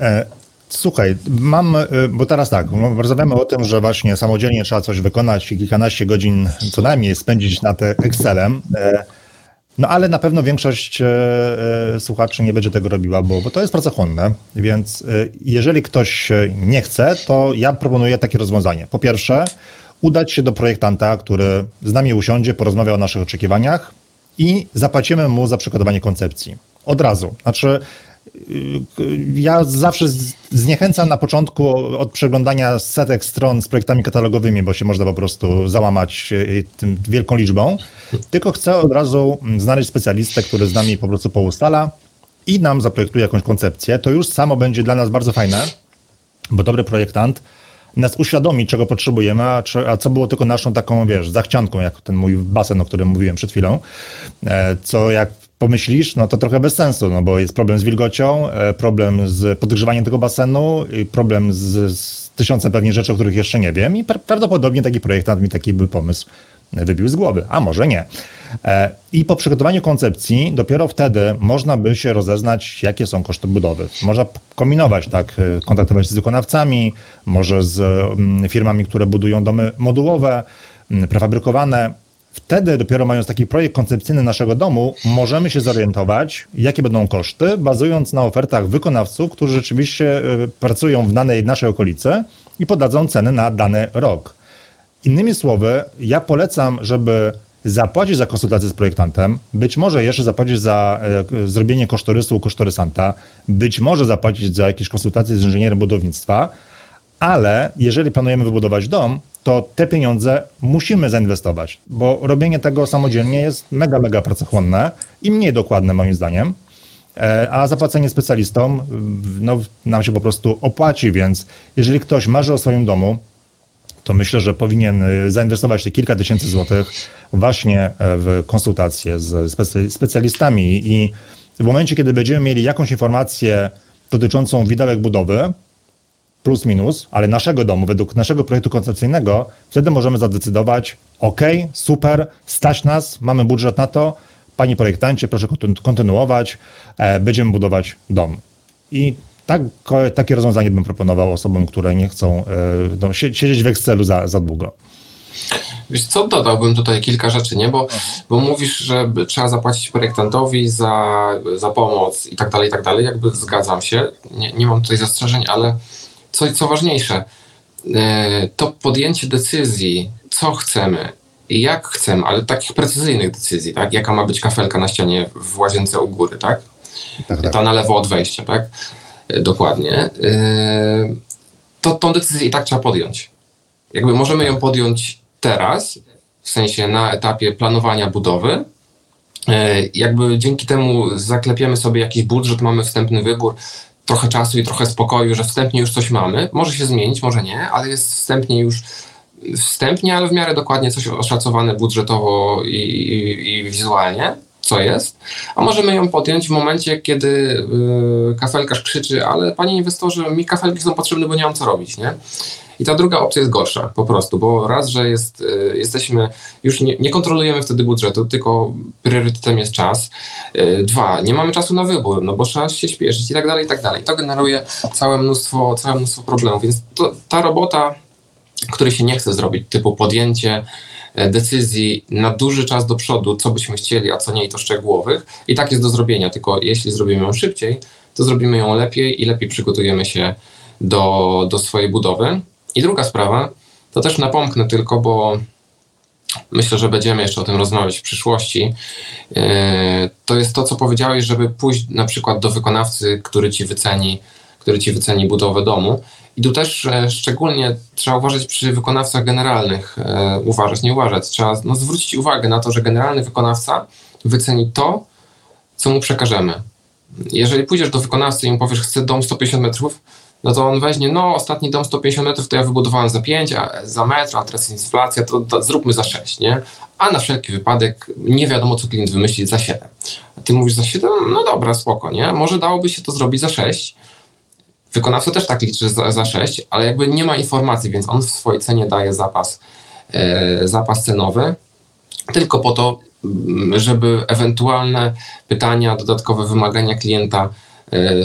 E, Słuchaj, mam, y, bo teraz tak, rozmawiamy o tym, że właśnie samodzielnie trzeba coś wykonać i kilkanaście godzin co najmniej spędzić na te Excelem. E, no ale na pewno większość e, e, słuchaczy nie będzie tego robiła, bo, bo to jest pracochłonne, więc jeżeli ktoś nie chce, to ja proponuję takie rozwiązanie. Po pierwsze, udać się do projektanta, który z nami usiądzie, porozmawia o naszych oczekiwaniach i zapłacimy mu za przygotowanie koncepcji. Od razu. Znaczy, ja zawsze zniechęcam na początku od przeglądania setek stron z projektami katalogowymi, bo się można po prostu załamać e, tym wielką liczbą. Tylko chcę od razu znaleźć specjalistę, który z nami po prostu poustala i nam zaprojektuje jakąś koncepcję. To już samo będzie dla nas bardzo fajne, bo dobry projektant nas uświadomi, czego potrzebujemy, a, a, co było tylko naszą taką, wiesz, zachcianką, jak ten mój basen, o którym mówiłem przed chwilą, e, co jak pomyślisz, no to trochę bez sensu, no bo jest problem z wilgocią, e, problem z podgrzewaniem tego basenu, problem z, z tysiącem pewnie rzeczy, o których jeszcze nie wiem i prawdopodobnie taki projektant mi taki by pomysł wybił z głowy, a może nie. E, I po przygotowaniu koncepcji dopiero wtedy można by się rozeznać, jakie są koszty budowy. Można kombinować, tak, e, kontaktować się z wykonawcami, może z mm, firmami, które budują domy modułowe, mm, prefabrykowane. Wtedy dopiero mając taki projekt koncepcyjny naszego domu, możemy się zorientować, jakie będą koszty, bazując na ofertach wykonawców, którzy rzeczywiście e, pracują w danej naszej okolicy i podadzą ceny na dany rok. Innymi słowy, ja polecam, żeby zapłacić za konsultację z projektantem, być może jeszcze zapłacić za e, zrobienie kosztorysu u kosztorysanta, być może zapłacić za jakieś konsultacje z inżynierem budownictwa, ale jeżeli planujemy wybudować dom, to te pieniądze musimy zainwestować, bo robienie tego samodzielnie jest mega, mega pracochłonne i mniej dokładne moim zdaniem, e, a zapłacenie specjalistom no, nam się po prostu opłaci, więc jeżeli ktoś marzy o swoim domu, to myślę, że powinien y, zainwestować te kilka tysięcy złotych właśnie e, w konsultacje z specjalistami. I w momencie, kiedy będziemy mieli jakąś informację dotyczącą widełek budowy, plus minus, ale naszego domu, według naszego projektu koncepcyjnego, wtedy możemy zadecydować, ok, super, stać nas, mamy budżet na to, panie projektancie, proszę kontynuować, e, będziemy budować dom. I tak, takie rozwiązanie bym proponował osobom, które nie chcą e, no, siedzieć w Excelu za, za długo. Wiesz co, dodałbym tutaj kilka rzeczy, nie? Bo, bo mówisz, że trzeba zapłacić projektantowi za, za pomoc i tak dalej, i tak dalej. Jakby zgadzam się, nie, nie mam tutaj zastrzeżeń, ale co, co ważniejsze, e, to podjęcie decyzji, co chcemy i jak chcemy, ale takich precyzyjnych decyzji, tak? Jaka ma być kafelka na ścianie w łazience u góry, tak? tak, tak. Ta na lewo od wejścia, tak? dokładnie, yy, to tą decyzję i tak trzeba podjąć. Jakby możemy ją podjąć teraz, w sensie na etapie planowania budowy. Jakby dzięki temu zaklepiemy sobie jakiś budżet, mamy wstępny wybór, trochę czasu i trochę spokoju, że wstępnie już coś mamy. Może się zmienić, może nie, ale jest wstępnie już wstępnie, ale w miarę dokładnie coś oszacowane budżetowo i, i, i wizualnie co jest, a możemy ją podjąć w momencie, kiedy yy, kafelkarz krzyczy, ale panie inwestorze, mi kafelki są potrzebne, bo nie mam co robić, nie? I ta druga opcja jest gorsza po prostu, bo raz, że jest, y, jesteśmy, już nie, nie, kontrolujemy wtedy budżetu, tylko priorytetem jest czas. Y, dwa, nie mamy czasu na wybór, no bo trzeba się śpieszyć i tak dalej, i tak dalej. To generuje całe mnóstwo, całe mnóstwo problemów, więc to, ta robota, której się nie chce zrobić, typu podjęcie E, decyzji na duży czas do przodu, co byśmy chcieli, a co nie, i to szczegółowych. I tak jest do zrobienia, tylko jeśli zrobimy ją szybciej, to zrobimy ją lepiej i lepiej przygotujemy się do, do swojej budowy. I druga sprawa, to też napomknę tylko, bo myślę, że będziemy jeszcze o tym rozmawiać w przyszłości. E, to jest to, co powiedziałeś, żeby pójść na przykład do wykonawcy, który ci wyceni, który ci wyceni budowę domu i tu też e, szczególnie trzeba uważać przy wykonawcach generalnych, e, uważać, nie uważać. Trzeba no, zwrócić uwagę na to, że generalny wykonawca wyceni to, co mu przekażemy. Jeżeli pójdziesz do wykonawcy i mu powiesz, chcę dom 150 metrów, no to on weźmie, no ostatni dom 150 metrów to ja wybudowałem za 5, a za metr, a teraz inflacja, to, to zróbmy za 6, nie? A na wszelki wypadek nie wiadomo, co klient wymyśli za 7. A ty mówisz za 7, no dobra, spoko, nie? Może dałoby się to zrobić za 6, Wykonawca też tak liczy za, za 6, ale jakby nie ma informacji, więc on w swojej cenie daje zapas, e, zapas cenowy, tylko po to, mm, żeby ewentualne pytania, dodatkowe wymagania klienta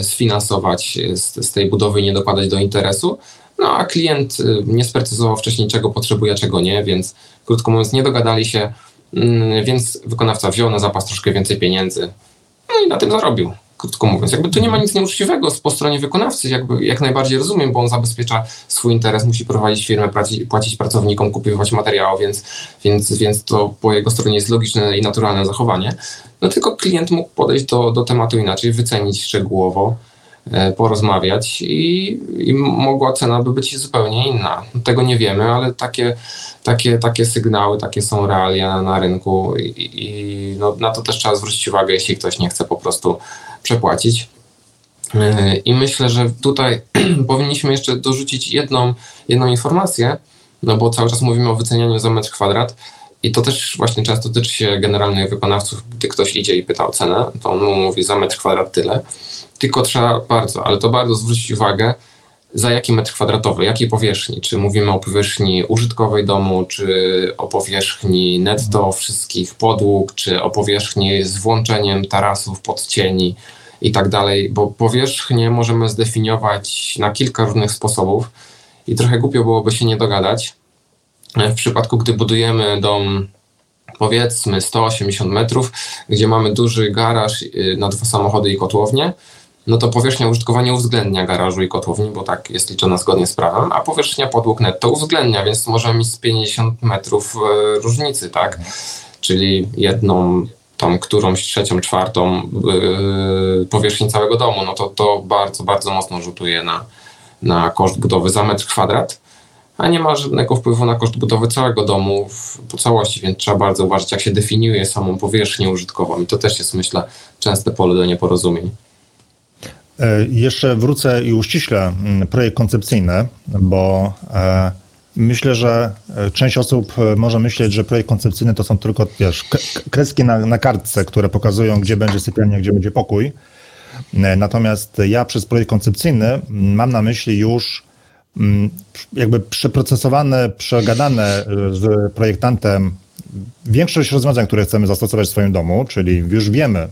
sfinansować z, z tej budowy i nie dokładać do interesu. No a klient e, nie sprecyzował wcześniej, czego potrzebuje, czego nie, więc krótko mówiąc, nie dogadali się, mm, więc wykonawca wziął na zapas troszkę więcej pieniędzy, no i na tym zarobił krótko mówiąc. Jakby tu nie ma nic nieuczciwego po stronie wykonawcy, jakby jak najbardziej rozumiem, bo on zabezpiecza swój interes, musi prowadzić firmę, płacić, pracownikom, kupować materiał, więc, więc, więc to po jego stronie jest logiczne i naturalne zachowanie. No tylko klient mógł podejść do, do tematu inaczej, wycenić szczegółowo, porozmawiać i, i mogła cena by być zupełnie inna. Tego nie wiemy, ale takie takie, takie sygnały, takie są realia na rynku i, i no, na to też trzeba zwrócić uwagę, jeśli ktoś nie chce po prostu przepłacić. E, I myślę, że tutaj powinniśmy jeszcze dorzucić jedną, jedną informację, no bo cały czas mówimy o wycenianiu za metr kwadrat. I to też właśnie często tyczy się generalnych wykonawców, gdy ktoś idzie i pyta o cenę, to on mu mówi za metr kwadrat tyle. Tylko trzeba bardzo, ale to bardzo zwrócić uwagę, za jaki metr kwadratowy, jakiej powierzchni. Czy mówimy o powierzchni użytkowej domu, czy o powierzchni netto wszystkich podłóg, czy o powierzchni z włączeniem tarasów, podcieni i tak dalej, bo powierzchnię możemy zdefiniować na kilka różnych sposobów i trochę głupio byłoby się nie dogadać. W przypadku, gdy budujemy dom powiedzmy 180 metrów, gdzie mamy duży garaż y, na dwa samochody i kotłownię, no to powierzchnia użytkowania uwzględnia garażu i kotłowni, bo tak jest liczona zgodnie z prawem, a powierzchnia podłóg netto uwzględnia, więc możemy mieć z 50 metrów e, różnicy, tak? Czyli jedną tą którąś trzecią, czwartą yy, powierzchni całego domu, no to to bardzo, bardzo mocno rzutuje na, na koszt budowy za metr kwadrat, a nie ma żadnego wpływu na koszt budowy całego domu w, po całości, więc trzeba bardzo uważać, jak się definiuje samą powierzchnię użytkową i to też jest, myślę, częste pole do nieporozumień. E, jeszcze wrócę i uściślę mm, projekt koncepcyjny, bo e, myślę, że e, część osób może myśleć, że projekt koncepcyjny to są tylko wiesz, kreski na, na kartce, które pokazują, gdzie będzie sypialnia, gdzie będzie pokój. Natomiast ja przez projekt koncepcyjny mm, mam na myśli już jakby przeprocesowane, przegadane z projektantem większość rozwiązań, które chcemy zastosować w swoim domu, czyli już wiemy,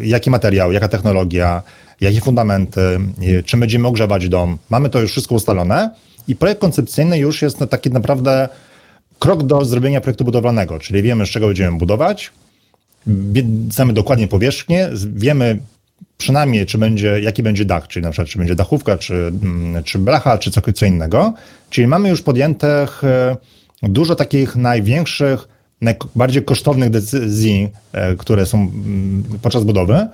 jaki materiał, jaka technologia, jakie fundamenty, czym będziemy ogrzewać dom. Mamy to już wszystko ustalone i projekt koncepcyjny już jest taki naprawdę krok do zrobienia projektu budowlanego, czyli wiemy, z czego będziemy budować, znamy dokładnie powierzchnię, wiemy przynajmniej, czy będzie, jaki będzie dach, czyli na przykład, czy będzie dachówka, czy, mm, czy blacha, czy coś co innego. Czyli mamy już podjętych e, dużo takich największych, najbardziej kosztownych decyzji, e, które są mm, podczas budowy.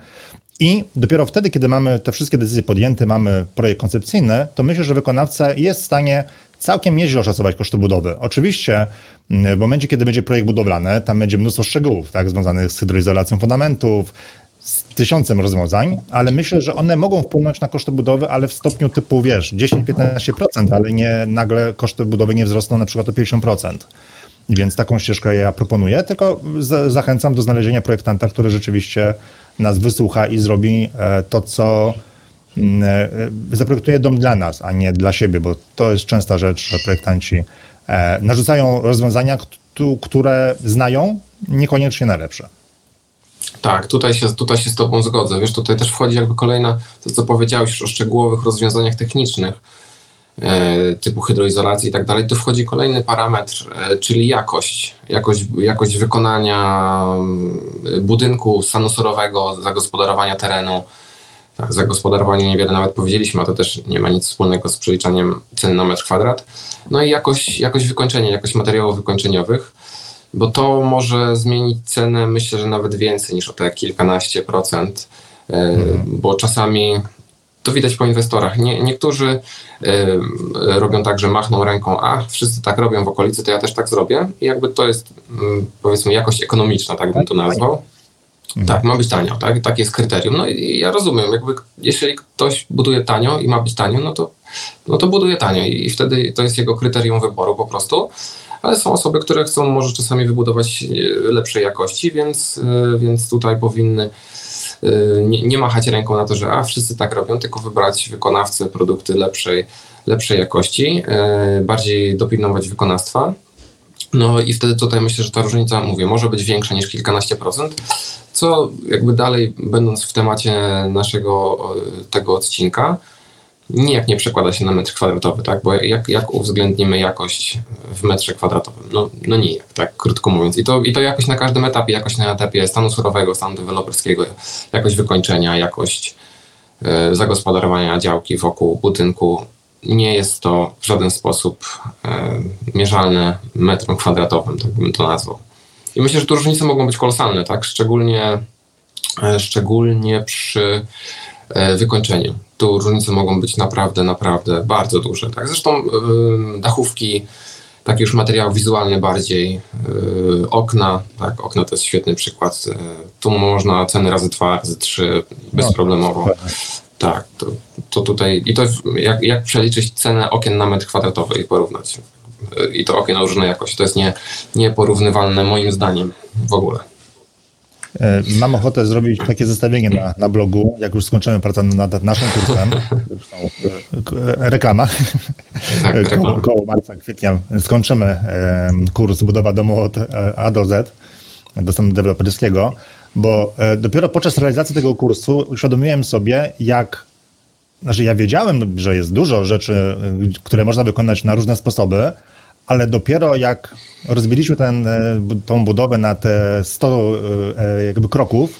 I dopiero wtedy, kiedy mamy te wszystkie decyzje podjęte, mamy projekt koncepcyjny, to myślę, że wykonawca jest w stanie całkiem nieźle oszacować koszty budowy. Oczywiście mm, w momencie, kiedy będzie projekt budowlany, tam będzie mnóstwo szczegółów, tak, związanych z hydroizolacją fundamentów, z tysiącem rozwiązań, ale myślę, że one mogą wpłynąć na koszty budowy, ale w stopniu typu, wiesz, 10-15%, ale nie nagle koszty budowy nie wzrosną na przykład o 50%. Więc taką ścieżkę ja proponuję, tylko zachęcam do znalezienia projektanta, który rzeczywiście nas wysłucha i zrobi e, to, co mm, e, zaprojektuje dom dla nas, a nie dla siebie, bo to jest częsta rzecz, że projektanci e, narzucają rozwiązania, które znają, niekoniecznie najlepsze. Tak, tutaj się, tutaj się z Tobą zgodzę. Wiesz, tutaj też wchodzi jakby kolejna, to co powiedziałeś o szczegółowych rozwiązaniach technicznych, typu hydroizolacji i tak dalej, tu wchodzi kolejny parametr, czyli jakość. Jakość, jakość wykonania budynku sanusorowego, zagospodarowania terenu. Tak, zagospodarowanie niewiele nawet powiedzieliśmy, a to też nie ma nic wspólnego z przeliczaniem ceny na metr kwadrat. No i jakość, jakość wykończenia, jakość materiałów wykończeniowych, bo to może zmienić cenę, myślę, że nawet więcej niż o te kilkanaście procent, mhm. bo czasami to widać po inwestorach. Nie, niektórzy y, robią tak, że machną ręką, a wszyscy tak robią w okolicy, to ja też tak zrobię. I jakby to jest y, powiedzmy jakość ekonomiczna, tak bym to nazwał. Mhm. Tak, ma być tanio, tak? Tak jest kryterium. No i ja rozumiem, jakby jeżeli ktoś buduje tanio i ma być tanio, no to, no to buduje tanio i wtedy to jest jego kryterium wyboru po prostu. Ale są osoby, które chcą może czasami wybudować y, lepszej jakości, więc, y, więc tutaj powinny Y, nie, nie machać ręką na to, że a wszyscy tak robią, tylko wybrać wykonawcę, produkty lepszej, lepszej jakości, bardziej dopilnować wykonawstwa. No i wtedy tutaj myślę, że ta różnica, mówię, może być większa niż kilkanaście procent, co jakby dalej, będąc w temacie naszego tego odcinka, nijak nie przekłada się na metr kwadratowy, tak? Bo jak, jak uwzględnimy jakość w metrze kwadratowym? No, no nijak, tak krótko mówiąc. I to, I to jakość na każdym etapie, jakość na etapie stanu surowego, stanu deweloperskiego, jakość wykończenia, jakość e, zagospodarowania działki wokół budynku. Nie jest to w żaden sposób e, mierzalne metrem kwadratowym, tak bym to nazwał. I myślę, że tu różnice mogą być kolosalne, tak? Szczególnie, e, szczególnie przy wykończeniu tu różnice mogą być naprawdę, naprawdę bardzo duże. Tak? Zresztą yy, dachówki, takie już materiał wizualny bardziej, yy, okna, tak, okna to jest świetny przykład. Yy, tu można ceny razy dwa, razy trzy bezproblemowo. No, tak, to, to tutaj i to jak, jak przeliczyć cenę okien na metr kwadratowy i porównać. i to okien o różnej jakości. To jest nie, nieporównywalne moim zdaniem w ogóle. E, mam ochotę zrobić takie zestawienie na, na blogu, jak już skończymy pracę nad naszym kursem. E, reklama. Tak, koło, koło marca, kwietnia skończymy kurs budowa domu od A do Z do stanu deweloperskiego, bo dopiero podczas realizacji tego kursu uświadomiłem sobie, jak znaczy ja wiedziałem, że jest dużo rzeczy, które można wykonać na różne sposoby, ale dopiero jak rozbiliśmy ten, e, tą budowę na te 100 e, jakby kroków,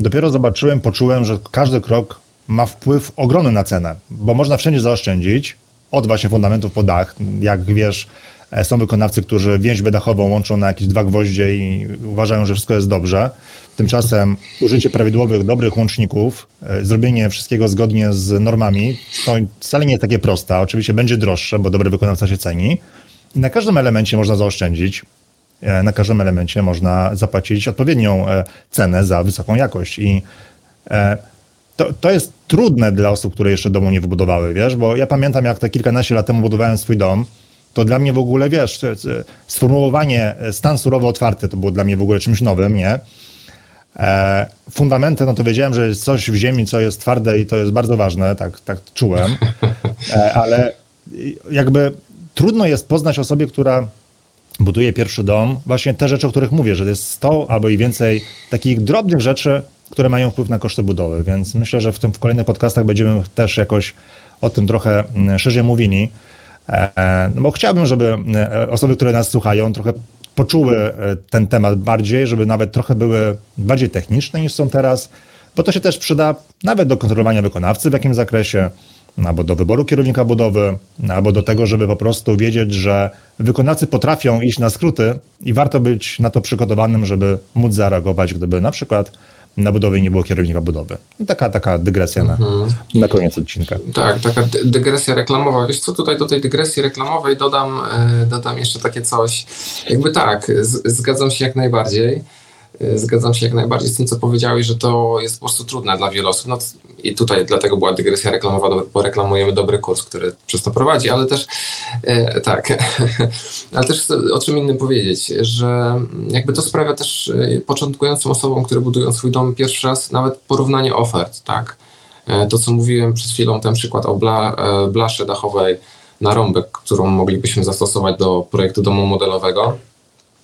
dopiero zobaczyłem, poczułem, że każdy krok ma wpływ ogromny na cenę, bo można wszędzie zaoszczędzić, od właśnie fundamentów po dach. Jak wiesz, e, są wykonawcy, którzy więźbę dachową łączą na jakieś dwa gwoździe i uważają, że wszystko jest dobrze. Tymczasem użycie prawidłowych, dobrych łączników, zrobienie wszystkiego zgodnie z normami, to wcale nie jest takie proste. Oczywiście będzie droższe, bo dobry wykonawca się ceni, na każdym elemencie można zaoszczędzić. E, na każdym elemencie można zapłacić odpowiednią e, cenę za wysoką jakość. I e, to, to jest trudne dla osób, które jeszcze domu nie wybudowały, wiesz, bo ja pamiętam, jak te kilkanaście lat temu budowałem swój dom, to dla mnie w ogóle, wiesz, sformułowanie stan surowo otwarty to było dla mnie w ogóle czymś nowym, nie? fundamenty, no to wiedziałem, że jest coś w ziemi, co jest twarde i to jest bardzo ważne, tak, tak czułem, ale jakby trudno jest poznać osobie, która buduje pierwszy dom, właśnie te rzeczy, o których mówię, że jest 100 albo i więcej takich drobnych rzeczy, które mają wpływ na koszty budowy, więc myślę, że w tym w kolejnych podcastach będziemy też jakoś o tym trochę mm, szerzej mówili, e, e, no bo chciałbym, żeby e, osoby, które nas słuchają, trochę poczuły ten temat bardziej, żeby nawet trochę były bardziej techniczne niż są teraz, bo to się też przyda nawet do kontrolowania wykonawcy, w jakim zakresie, albo do wyboru kierownika budowy, albo do tego, żeby po prostu wiedzieć, że wykonawcy potrafią iść na skróty i warto być na to przygotowanym, żeby móc zareagować, gdyby na przykład na budowie nie było kierownika budowy. Taka, taka dygresja na, mhm. na koniec odcinka. Tak, taka dygresja reklamowa. Wiesz co, tutaj do tej dygresji reklamowej dodam, e, dodam jeszcze takie coś. Jakby tak, zgadzam się jak najbardziej. E, zgadzam się jak najbardziej z tym, co powiedziałeś, że to jest po prostu trudne dla wielu osób. No I tutaj dlatego była dygresja reklamowa, bo reklamujemy dobry kurs, który przez to prowadzi, ale też e, tak, ale też chcę o czym innym powiedzieć, że jakby to sprawia też e, początkującym osobom, które budują swój dom pierwszy raz, nawet porównanie ofert, tak. E, to, co mówiłem przed chwilą, ten przykład o bla, e, blaszy dachowej na rąbek, którą moglibyśmy zastosować do projektu domu modelowego.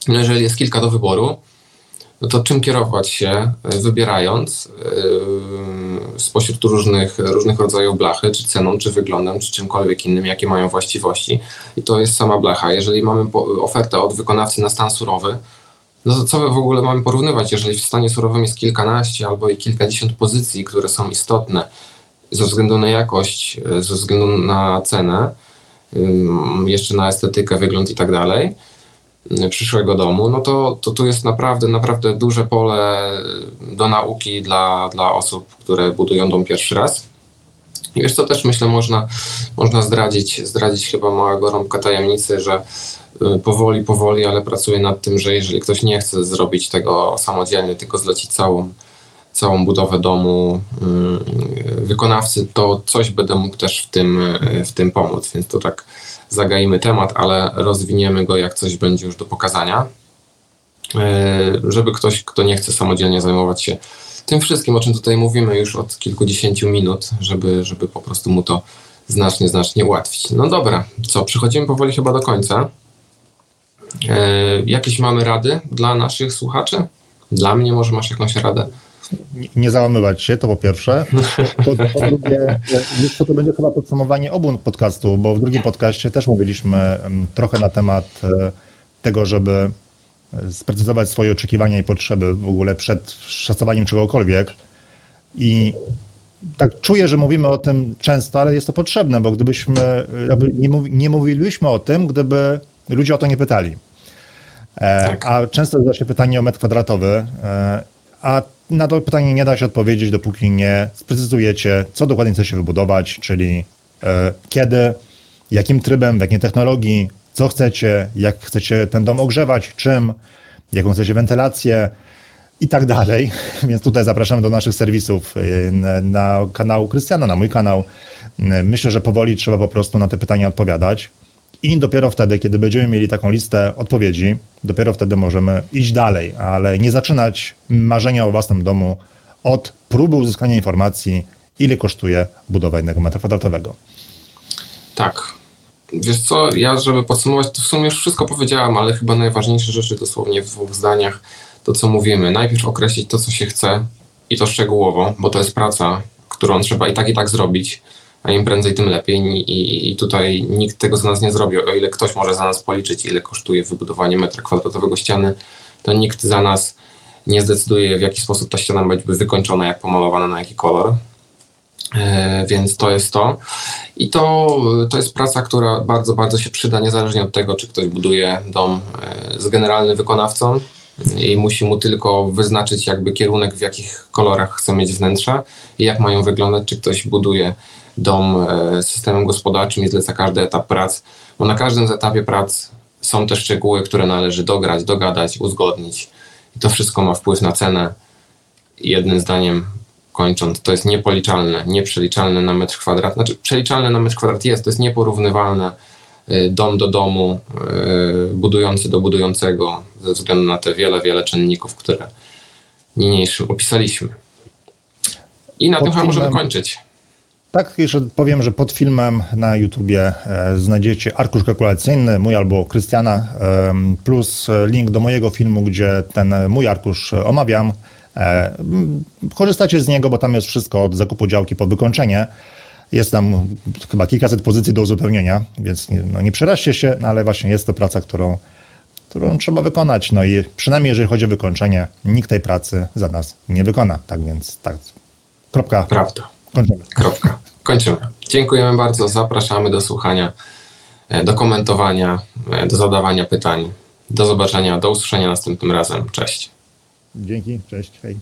No jeżeli jest kilka do wyboru, no to czym kierować się, e, wybierając yy, spośród różnych, różnych rodzajów blachy, czy ceną, czy wyglądem, czy czymkolwiek innym, jakie mają właściwości. I to jest sama blacha. Jeżeli mamy ofertę od wykonawcy na stan surowy, no to co w ogóle mamy porównywać, jeżeli w stanie surowym jest kilkanaście albo i kilkadziesiąt pozycji, które są istotne ze względu na jakość, e, ze względu na cenę, jeszcze na estetykę, wygląd i tak dalej, przyszłego domu, no to, to tu jest naprawdę, naprawdę duże pole do nauki dla, dla osób, które budują dom pierwszy raz. I wiesz co, też myślę, można, można zdradzić, zdradzić chyba małego rąbka tajemnicy, że y, powoli, powoli, ale pracuję nad tym, że jeżeli ktoś nie chce zrobić tego samodzielnie, tylko zlecić całą, całą budowę domu y, wykonawcy, to coś będę mógł też w tym, y, w tym pomóc. Więc to tak zagaimy temat, ale rozwiniemy go, jak coś będzie już do pokazania. E, żeby ktoś, kto nie chce samodzielnie zajmować się tym wszystkim, o czym tutaj mówimy już od kilkudziesięciu minut, żeby, żeby po prostu mu to znacznie, znacznie ułatwić. No dobra, co, przechodzimy powoli chyba do końca. E, jakieś mamy rady dla naszych słuchaczy? Dla mnie może masz jakąś radę? Nie załamywać się, to po pierwsze. Po, po drugie, to, to będzie chyba podsumowanie obu podcastów, bo w drugim podcaście też mówiliśmy trochę na temat e, tego, żeby e, sprecyzować swoje oczekiwania i potrzeby w ogóle przed szacowaniem czegokolwiek. I tak czuję, że mówimy o tym często, ale jest to potrzebne, bo gdybyśmy nie, mówi, nie mówiliśmy o tym, gdyby ludzie o to nie pytali. E, tak. A często zada się pytanie o metr kwadratowy, a na to pytanie nie da się odpowiedzieć, dopóki nie sprecyzujecie, co dokładnie chcecie wybudować, czyli e, kiedy, jakim trybem, w jakiej technologii, co chcecie, jak chcecie ten dom ogrzewać, czym, jaką chcecie wentylację i tak dalej. Więc tutaj zapraszamy do naszych serwisów e, na, na kanał Krystiana, na mój kanał. E, myślę, że powoli trzeba po prostu na te pytania odpowiadać. I dopiero wtedy, kiedy będziemy mieli taką listę odpowiedzi, dopiero wtedy możemy iść dalej, ale nie zaczynać marzenia o własnym domu od próby uzyskania informacji, ile kosztuje budowa jednego metra kwadratowego. Tak. Wiesz co, ja żeby podsumować, to w sumie już wszystko powiedziałam, ale chyba najważniejsze rzeczy dosłownie w dwóch zdaniach to, co mówimy. Najpierw określić to, co się chce i to szczegółowo, bo to jest praca, którą trzeba i tak, i tak zrobić, a im prędzej, tym lepiej. I, i tutaj nikt tego za nas nie zrobi. O ile ktoś może za nas policzyć, ile kosztuje wybudowanie metra kwadratowego ściany, to nikt za nas nie zdecyduje, w jaki sposób ta ściana będzie wykończona, jak pomalowana, na jaki kolor. E, więc to jest to. I to, to jest praca, która bardzo, bardzo się przyda, niezależnie od tego, czy ktoś buduje dom e, z generalnym wykonawcą i musi mu tylko wyznaczyć jakby kierunek, w jakich kolorach chce mieć wnętrza i jak mają wyglądać, czy ktoś buduje dom e, z systemem gospodarczym i zleca każdy etap prac, bo na każdym etapie prac są te szczegóły, które należy dograć, dogadać, uzgodnić i to wszystko ma wpływ na cenę. Jednym zdaniem kończąc, to jest niepoliczalne, nieprzeliczalne na metr kwadrat. Znaczy, przeliczalne na metr kwadrat jest, to jest nieporównywalne y, dom do domu, y, budujący do budującego, ze względu na te wiele, wiele czynników, które niniejszym opisaliśmy. I na pod tym chyba możemy kończyć. Tak, jeszcze powiem, że pod filmem na YouTubie e, znajdziecie arkusz kalkulacyjny, mój albo Krystiana, e, plus link do mojego filmu, gdzie ten mój arkusz omawiam. E, korzystacie z niego, bo tam jest wszystko od zakupu działki po wykończenie. Jest tam chyba kilkaset pozycji do uzupełnienia, więc nie, no nie przeraźcie się, no ale właśnie jest to praca, którą, którą trzeba wykonać. No i przynajmniej jeżeli chodzi o wykończenie, nikt tej pracy za nas nie wykona. Tak więc tak. Kropka. Prawda. Kończymy. Kropka. Kończymy. Dziękujemy bardzo. Zapraszamy do słuchania, e, do komentowania, e, do zadawania pytań. Do zobaczenia, do usłyszenia następnym razem. Cześć. Dzięki, cześć, hej.